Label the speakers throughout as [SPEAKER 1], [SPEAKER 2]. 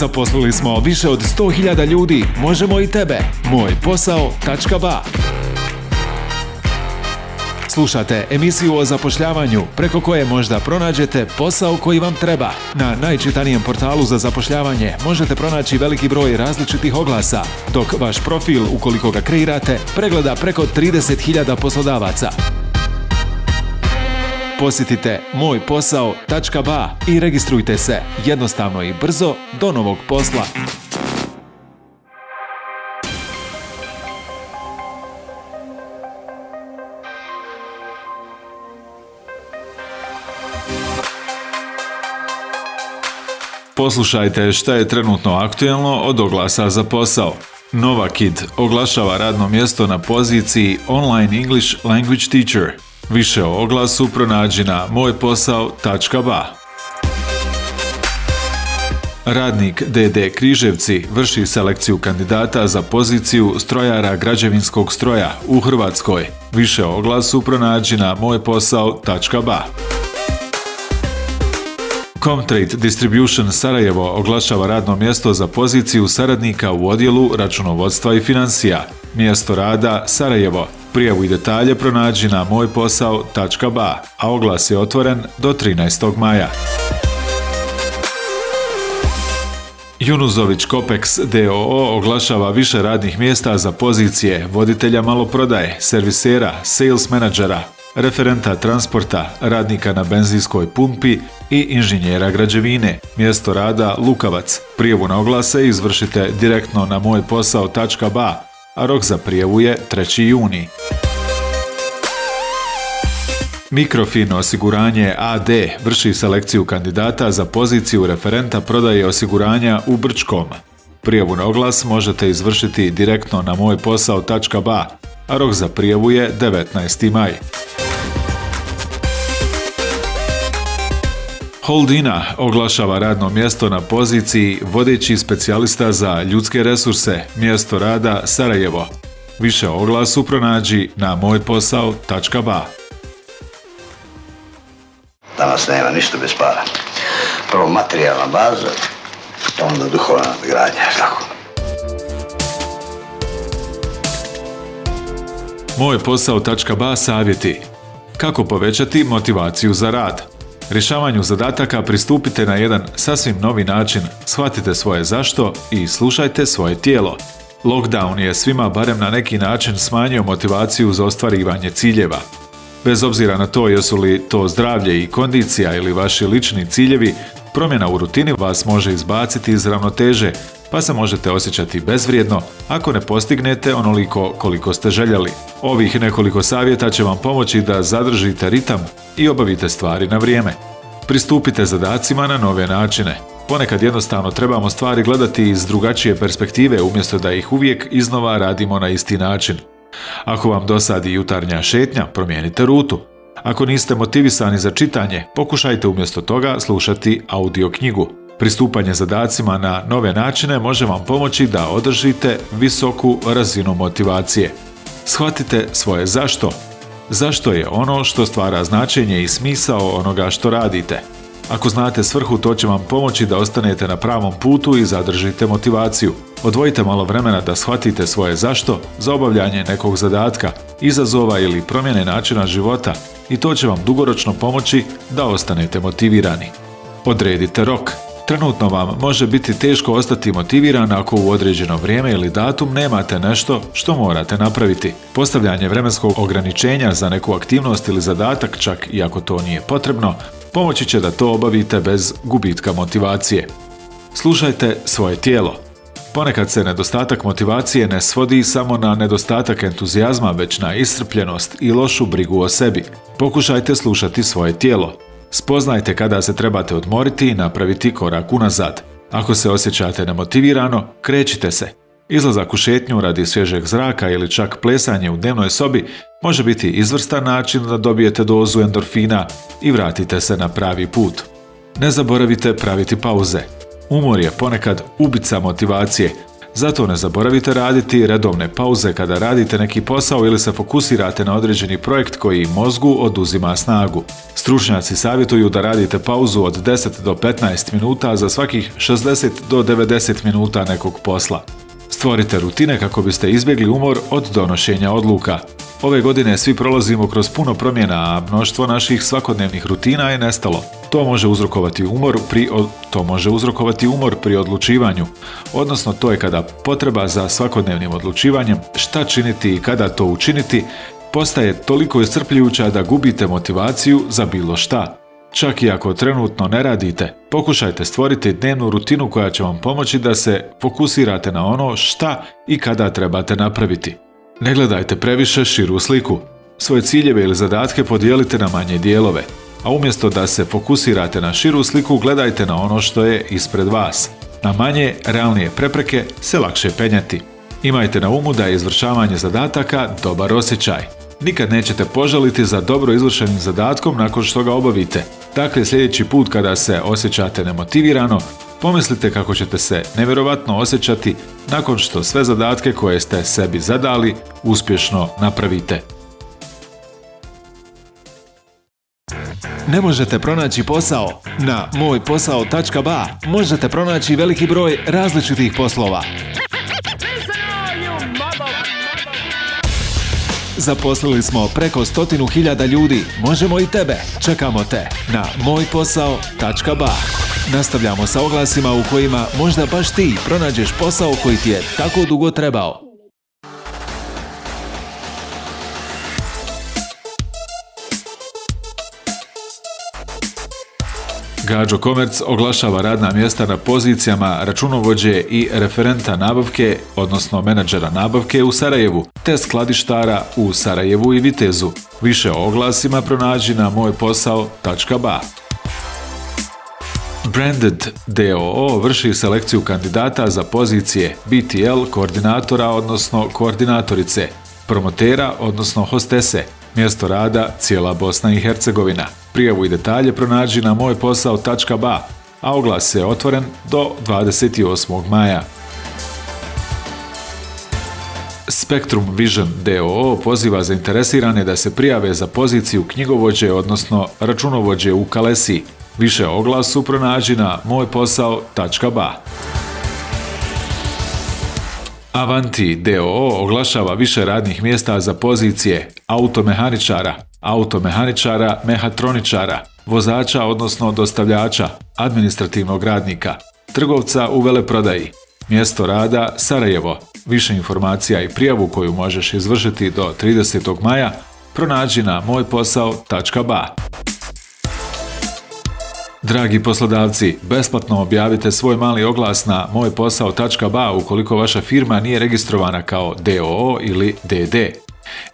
[SPEAKER 1] Zaposlili smo više od 100.000 ljudi. Možemo i tebe. Moj posao.ba Slušate emisiju o zapošljavanju preko koje možda pronađete posao koji vam treba. Na najčitanijem portalu za zapošljavanje možete pronaći veliki broj različitih oglasa, dok vaš profil, ukoliko ga kreirate, pregleda preko 30.000 poslodavaca. Posjetite mojposao.ba i registrujte se jednostavno i brzo do novog posla. Poslušajte šta je trenutno aktuelno od oglasa za posao. Novakid oglašava radno mjesto na poziciji Online English Language Teacher – Više o oglasu pronađi na mojposao.ba Radnik DD Križevci vrši selekciju kandidata za poziciju strojara građevinskog stroja u Hrvatskoj. Više o oglasu pronađi na mojposao.ba Comtrade Distribution Sarajevo oglašava radno mjesto za poziciju saradnika u odjelu računovodstva i financija. Mjesto rada Sarajevo Prijavu i detalje pronađi na mojposao.ba, a oglas je otvoren do 13. maja. Junuzović Kopex DOO oglašava više radnih mjesta za pozicije voditelja maloprodaje, servisera, sales menadžera, referenta transporta, radnika na benzinskoj pumpi i inženjera građevine. Mjesto rada Lukavac. Prijevu na oglase izvršite direktno na mojposao.ba a rok za prijavu je 3. juni. Mikrofino osiguranje AD vrši selekciju kandidata za poziciju referenta prodaje osiguranja u Brčkom. Prijevu na oglas možete izvršiti direktno na mojposao.ba, a rok za prijevu je 19. maj. Holdina oglašava radno mjesto na poziciji vodeći specijalista za ljudske resurse, mjesto rada Sarajevo. Više o oglasu pronađi na mojposao.ba
[SPEAKER 2] Danas nema ništa bez para. Prvo materijalna baza, pa onda duhovna gradnja, tako.
[SPEAKER 1] Moj savjeti Kako povećati motivaciju za rad? Rješavanju zadataka pristupite na jedan sasvim novi način, shvatite svoje zašto i slušajte svoje tijelo. Lockdown je svima barem na neki način smanjio motivaciju za ostvarivanje ciljeva. Bez obzira na to jesu li to zdravlje i kondicija ili vaši lični ciljevi, promjena u rutini vas može izbaciti iz ravnoteže pa se možete osjećati bezvrijedno ako ne postignete onoliko koliko ste željeli. Ovih nekoliko savjeta će vam pomoći da zadržite ritam i obavite stvari na vrijeme. Pristupite zadacima na nove načine. Ponekad jednostavno trebamo stvari gledati iz drugačije perspektive umjesto da ih uvijek iznova radimo na isti način. Ako vam dosadi jutarnja šetnja, promijenite rutu. Ako niste motivisani za čitanje, pokušajte umjesto toga slušati audio knjigu. Pristupanje zadacima na nove načine može vam pomoći da održite visoku razinu motivacije. Shvatite svoje zašto. Zašto je ono što stvara značenje i smisao onoga što radite? Ako znate svrhu, to će vam pomoći da ostanete na pravom putu i zadržite motivaciju. Odvojite malo vremena da shvatite svoje zašto za obavljanje nekog zadatka, izazova ili promjene načina života i to će vam dugoročno pomoći da ostanete motivirani. Odredite rok. Trenutno vam može biti teško ostati motiviran ako u određeno vrijeme ili datum nemate nešto što morate napraviti. Postavljanje vremenskog ograničenja za neku aktivnost ili zadatak, čak i ako to nije potrebno, pomoći će da to obavite bez gubitka motivacije. Slušajte svoje tijelo. Ponekad se nedostatak motivacije ne svodi samo na nedostatak entuzijazma, već na iscrpljenost i lošu brigu o sebi. Pokušajte slušati svoje tijelo. Spoznajte kada se trebate odmoriti i napraviti korak unazad. Ako se osjećate nemotivirano, krećite se. Izlazak u šetnju radi svježeg zraka ili čak plesanje u dnevnoj sobi može biti izvrstan način da dobijete dozu endorfina i vratite se na pravi put. Ne zaboravite praviti pauze. Umor je ponekad ubica motivacije, zato ne zaboravite raditi redovne pauze kada radite neki posao ili se fokusirate na određeni projekt koji mozgu oduzima snagu. Stručnjaci savjetuju da radite pauzu od 10 do 15 minuta za svakih 60 do 90 minuta nekog posla. Stvorite rutine kako biste izbjegli umor od donošenja odluka. Ove godine svi prolazimo kroz puno promjena, a mnoštvo naših svakodnevnih rutina je nestalo. To može uzrokovati umor pri to može uzrokovati umor pri odlučivanju, odnosno to je kada potreba za svakodnevnim odlučivanjem, šta činiti i kada to učiniti, postaje toliko iscrpljujuća da gubite motivaciju za bilo šta. Čak i ako trenutno ne radite, pokušajte stvoriti dnevnu rutinu koja će vam pomoći da se fokusirate na ono šta i kada trebate napraviti. Ne gledajte previše širu sliku. Svoje ciljeve ili zadatke podijelite na manje dijelove, a umjesto da se fokusirate na širu sliku, gledajte na ono što je ispred vas. Na manje, realnije prepreke se lakše penjati. Imajte na umu da je izvršavanje zadataka dobar osjećaj. Nikad nećete požaliti za dobro izvršenim zadatkom nakon što ga obavite. Dakle, sljedeći put kada se osjećate nemotivirano, pomislite kako ćete se nevjerojatno osjećati nakon što sve zadatke koje ste sebi zadali uspješno napravite. ne možete pronaći posao. Na mojposao.ba možete pronaći veliki broj različitih poslova. Zaposlili smo preko stotinu hiljada ljudi. Možemo i tebe. Čekamo te na mojposao.ba Nastavljamo sa oglasima u kojima možda baš ti pronađeš posao koji ti je tako dugo trebao. Gađo Komerc oglašava radna mjesta na pozicijama računovođe i referenta nabavke, odnosno menadžera nabavke u Sarajevu, te skladištara u Sarajevu i Vitezu. Više o oglasima pronađi na mojposao.ba. Branded DOO vrši selekciju kandidata za pozicije BTL koordinatora odnosno koordinatorice, promotera odnosno hostese, mjesto rada cijela Bosna i Hercegovina. Prijavu i detalje pronađi na mojposao.ba, a oglas je otvoren do 28. maja. Spectrum Vision DOO poziva zainteresirane da se prijave za poziciju knjigovođe, odnosno računovođe u Kalesi. Više o oglasu pronađi na mojposao.ba. Avanti DOO oglašava više radnih mjesta za pozicije automehaničara, automehaničara, mehatroničara, vozača odnosno dostavljača, administrativnog radnika, trgovca u veleprodaji, mjesto rada Sarajevo. Više informacija i prijavu koju možeš izvršiti do 30. maja pronađi na mojposao.ba. Dragi poslodavci, besplatno objavite svoj mali oglas na mojposao.ba ukoliko vaša firma nije registrovana kao DOO ili DD.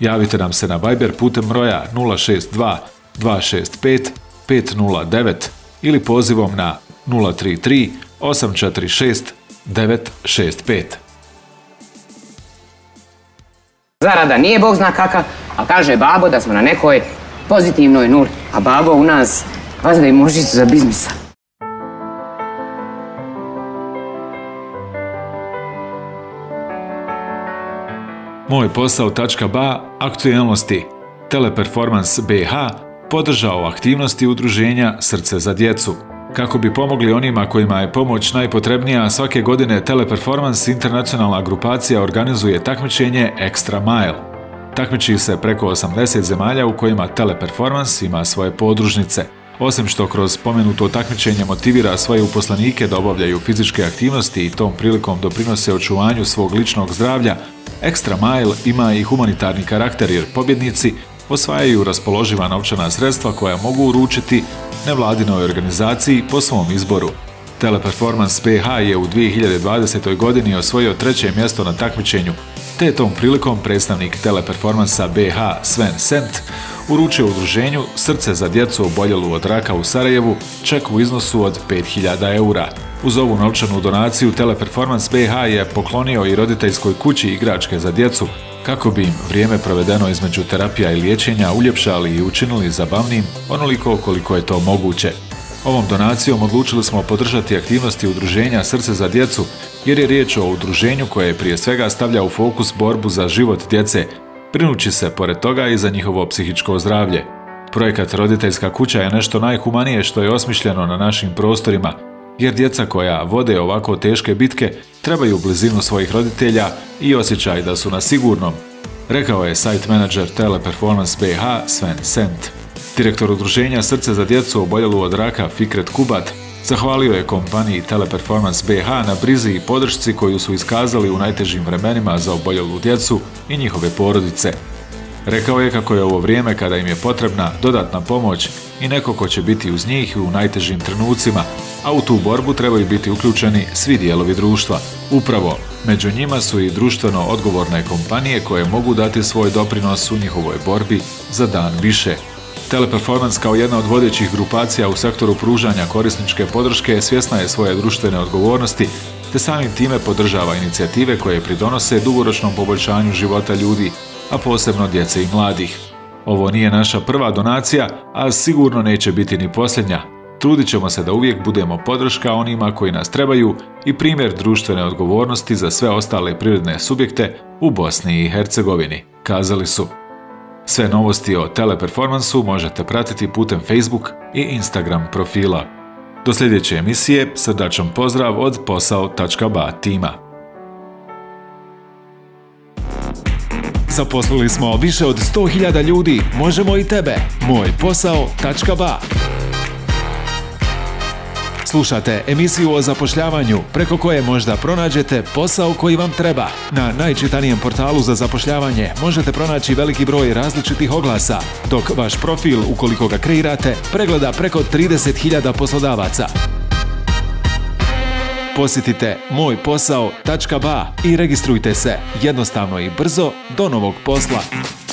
[SPEAKER 1] Javite nam se na Viber putem broja 062 265 509 ili pozivom na 033 846 965.
[SPEAKER 3] Zarada nije bog zna kakav, a kaže babo da smo na nekoj pozitivnoj nuli, a babo u nas
[SPEAKER 1] Valjda i za biznisa. Moj posao .ba aktualnosti Teleperformance BH podržao aktivnosti udruženja Srce za djecu. Kako bi pomogli onima kojima je pomoć najpotrebnija, svake godine Teleperformance internacionalna grupacija organizuje takmičenje Extra Mile. Takmiči se preko 80 zemalja u kojima Teleperformance ima svoje podružnice. Osim što kroz spomenuto takmičenje motivira svoje uposlenike da obavljaju fizičke aktivnosti i tom prilikom doprinose očuvanju svog ličnog zdravlja, Extra Mile ima i humanitarni karakter jer pobjednici osvajaju raspoloživa novčana sredstva koja mogu uručiti nevladinoj organizaciji po svom izboru. Teleperformance BH je u 2020. godini osvojio treće mjesto na takmičenju, te tom prilikom predstavnik Teleperformansa BH Sven Sent uručio udruženju Srce za djecu oboljelu od raka u Sarajevu čak u iznosu od 5000 eura. Uz ovu novčanu donaciju Teleperformance BH je poklonio i roditeljskoj kući igračke za djecu kako bi im vrijeme provedeno između terapija i liječenja uljepšali i učinili zabavnim onoliko koliko je to moguće. Ovom donacijom odlučili smo podržati aktivnosti udruženja Srce za djecu jer je riječ o udruženju koje prije svega stavlja u fokus borbu za život djece brinući se pored toga i za njihovo psihičko zdravlje. Projekat Roditeljska kuća je nešto najhumanije što je osmišljeno na našim prostorima, jer djeca koja vode ovako teške bitke trebaju blizinu svojih roditelja i osjećaj da su na sigurnom, rekao je site manager Teleperformance BH Sven Sent. Direktor udruženja Srce za djecu oboljelu od raka Fikret Kubat Zahvalio je kompaniji Teleperformance BH na brizi i podršci koju su iskazali u najtežim vremenima za oboljelu djecu i njihove porodice. Rekao je kako je ovo vrijeme kada im je potrebna dodatna pomoć i neko ko će biti uz njih u najtežim trenucima, a u tu borbu trebaju biti uključeni svi dijelovi društva. Upravo, među njima su i društveno odgovorne kompanije koje mogu dati svoj doprinos u njihovoj borbi za dan više. Teleperformance kao jedna od vodećih grupacija u sektoru pružanja korisničke podrške svjesna je svoje društvene odgovornosti te samim time podržava inicijative koje pridonose dugoročnom poboljšanju života ljudi, a posebno djece i mladih. Ovo nije naša prva donacija, a sigurno neće biti ni posljednja. Trudit ćemo se da uvijek budemo podrška onima koji nas trebaju i primjer društvene odgovornosti za sve ostale prirodne subjekte u Bosni i Hercegovini, kazali su. Sve novosti o teleperformansu možete pratiti putem Facebook i Instagram profila. Do sljedeće emisije srdačan pozdrav od posao.ba tima. Zaposlili smo više od 100.000 ljudi, možemo i tebe. Moj posao.ba Slušate emisiju o zapošljavanju preko koje možda pronađete posao koji vam treba. Na najčitanijem portalu za zapošljavanje možete pronaći veliki broj različitih oglasa, dok vaš profil, ukoliko ga kreirate, pregleda preko 30.000 poslodavaca. Posjetite mojposao.ba i registrujte se jednostavno i brzo do novog posla.